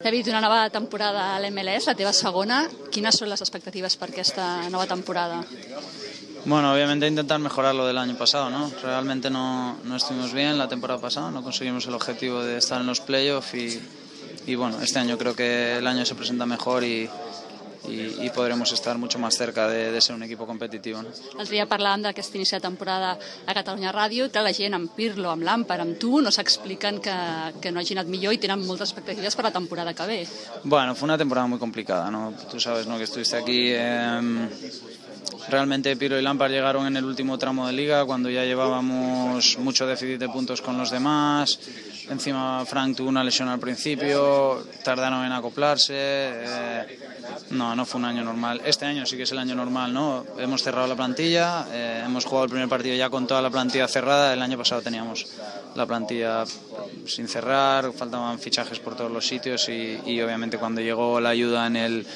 David, una nova temporada a l'MLS, la teva segona. Quines són les expectatives per aquesta nova temporada? Bueno, obviamente intentar mejorar lo del año pasado, ¿no? Realmente no, no estuvimos bien la temporada pasada, no conseguimos el objetivo de estar en los playoffs y, y bueno, este año creo que el año se presenta mejor y, y, y podremos estar mucho más cerca de, de ser un equipo competitivo. No? L'altre dia parlàvem d'aquesta inici de temporada a Catalunya Ràdio que la gent amb Pirlo, amb Lampard, amb tu, no s'expliquen que, que no hagi anat millor i tenen moltes expectatives per la temporada que ve. Bueno, fue una temporada muy complicada, ¿no? Tú sabes, ¿no? Que estuviste aquí. eh, realmente Piro y Lampard llegaron en el último tramo de liga cuando ya llevábamos mucho déficit de puntos con los demás. Encima Frank tuvo una lesión al principio, tardaron en acoplarse. eh, no, no fue un año normal. Este año sí que es el año normal, ¿no? Hemos cerrado la plantilla, eh, hemos jugado el primer partido ya con toda la plantilla cerrada. El año pasado teníamos la plantilla sin cerrar, faltaban fichajes por todos los sitios y, y obviamente cuando llegó la ayuda en el,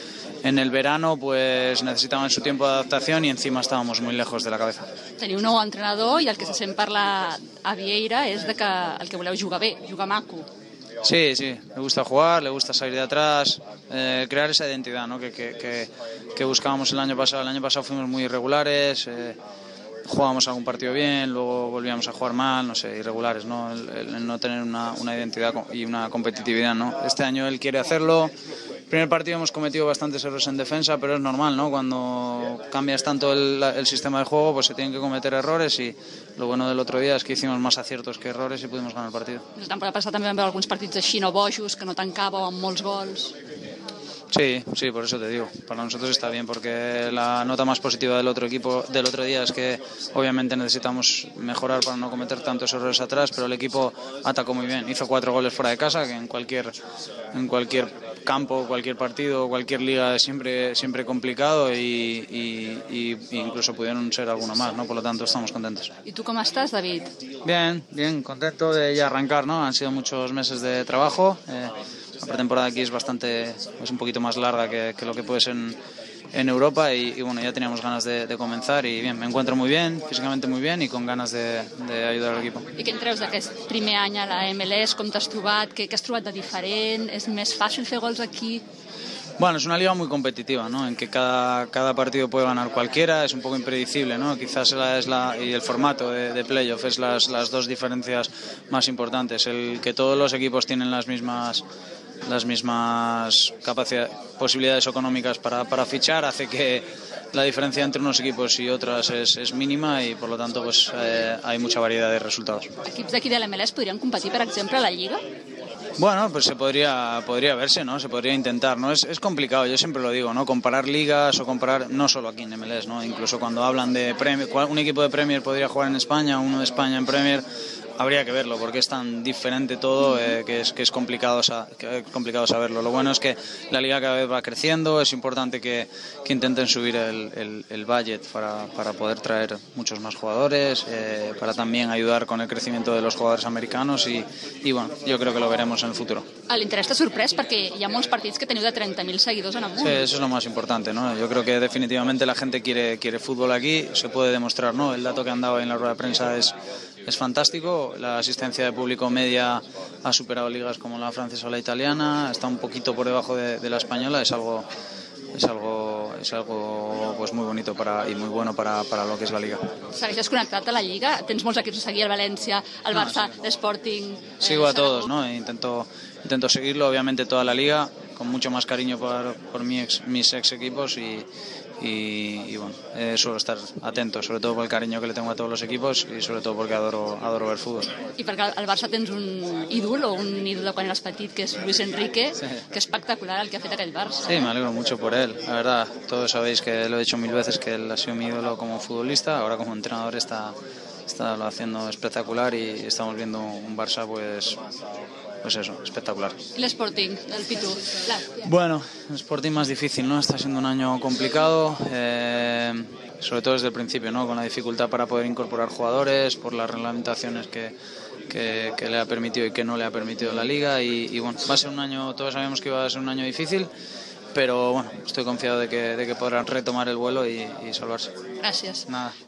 en el verano, pues necesitaban su tiempo de adaptación y encima estábamos muy lejos de la cabeza. Teniu un nou entrenador i el que se sent parlar a Vieira és de que el que voleu jugar bé, jugar maco. Sí, sí, le gusta jugar, le gusta salir de atrás, eh, crear esa identidad ¿no? que, que, que, que buscábamos el año pasado. El año pasado fuimos muy irregulares, eh, jugábamos algún partido bien, luego volvíamos a jugar mal, no sé, irregulares, ¿no? El, el- no tener una, una identidad y una competitividad, ¿no? Este año él quiere hacerlo. Primer partido hemos cometido bastantes errores en defensa, pero es normal, ¿no? Cuando cambias tanto el, el sistema de juego, pues se tienen que cometer errores y lo bueno del otro día es que hicimos más aciertos que errores y pudimos ganar el partido. La temporada passada també vam veure alguns partits així bojos, que no tancàveu amb molts gols. Sí, sí, por eso te digo. Para nosotros está bien porque la nota más positiva del otro equipo del otro día es que obviamente necesitamos mejorar para no cometer tantos errores atrás, pero el equipo atacó muy bien. Hizo cuatro goles fuera de casa, que en cualquier en cualquier campo, cualquier partido, cualquier liga es siempre siempre complicado y, y- y- y incluso pudieron ser alguno más, ¿no? Por lo tanto estamos contentos. I tu com estàs, David? Bien, bien, contento de ya arrancar, ¿no? Han sido muchos meses de trabajo. eh, la pretemporada aquí es bastante, es un poquito más larga que, que lo que puede ser en, en Europa y, y bueno, ya teníamos ganas de, de comenzar y bien, me encuentro muy bien, físicamente muy bien y con ganas de, de ayudar al equipo. I què en treus d'aquest primer any a la MLS? Com t'has trobat? Què, què has trobat de diferent? És més fàcil fer gols aquí? Bueno, es una liga muy competitiva, ¿no? En que cada, cada partido puede ganar cualquiera, es un poco impredecible, ¿no? Quizás la, es la, y el formato de, de playoff es las, las dos diferencias más importantes. El que todos los equipos tienen las mismas las mismas posibilidades económicas para, para fichar hace que la diferencia entre unos equipos y otras es, es mínima y por lo tanto pues eh, hay mucha variedad de resultados. Equips d'aquí de la MLS podrien competir, per exemple, a la Lliga? Bueno, pues se podría, podría verse, ¿no? Se podría intentar, ¿no? Es, es complicado, yo siempre lo digo, ¿no? Comparar ligas o comparar, no solo aquí en MLS, ¿no? Incluso cuando hablan de Premier, un equipo de Premier podría jugar en España, uno de España en Premier, habría que verlo, porque es tan diferente todo eh, que, es, que es complicado, sa- que es complicado saberlo. Lo bueno es que la liga cada vez va creciendo, es importante que, que intenten subir el, el- el budget para, para poder traer muchos más jugadores, eh, para también ayudar con el crecimiento de los jugadores americanos y, y bueno, yo creo que lo veremos en el futuro. A l'interès t'ha sorprès perquè hi ha molts partits que teniu de 30.000 seguidors en amunt. Sí, eso es lo más importante, ¿no? Yo creo que definitivamente la gente quiere, quiere fútbol aquí, se puede demostrar, ¿no? El dato que han dado en la rueda de prensa es, es fantástico, la asistencia de público media ha superado ligas como la francesa o la italiana, está un poquito por debajo de, de la española, es algo es algo es algo pues muy bonito para y muy bueno para, para lo que es la liga. Segueixes connectat a la Lliga? Tens molts equips a seguir, el València, el Barça, l'Sporting... eh, Sigo a todos. ¿no? E intento, intento seguirlo, obviamente, toda la liga, con mucho más cariño por, por mi ex- mis ex equipos y, y, y, bueno, eh, suelo estar atento, sobre todo por el cariño que le tengo a todos los equipos y sobre todo porque adoro, adoro ver fútbol. I perquè al Barça tens un ídol o un ídol de quan eres petit, que és Luis Enrique, Sí. que espectacular el que ha fet aquell Barça. Sí, me alegro mucho por él, la verdad. Todos sabéis que lo he dicho mil veces que él ha sido mi ídolo como futbolista, ahora como entrenador está, está lo haciendo espectacular y estamos viendo un Barça pues, pues eso, espectacular. I l'Sporting, el Pitu. La... Bueno, el Sporting más difícil, ¿no? Está siendo un año complicado, eh, sobre todo desde el principio, ¿no? Con la dificultad para poder incorporar jugadores, por las reglamentaciones que, que, que le ha permitido y que no le ha permitido la liga. Y, y bueno, va a ser un año, todos sabíamos que iba a ser un año difícil, pero bueno, estoy confiado de que, de que podrán retomar el vuelo y, y salvarse. Gràcies. Nada.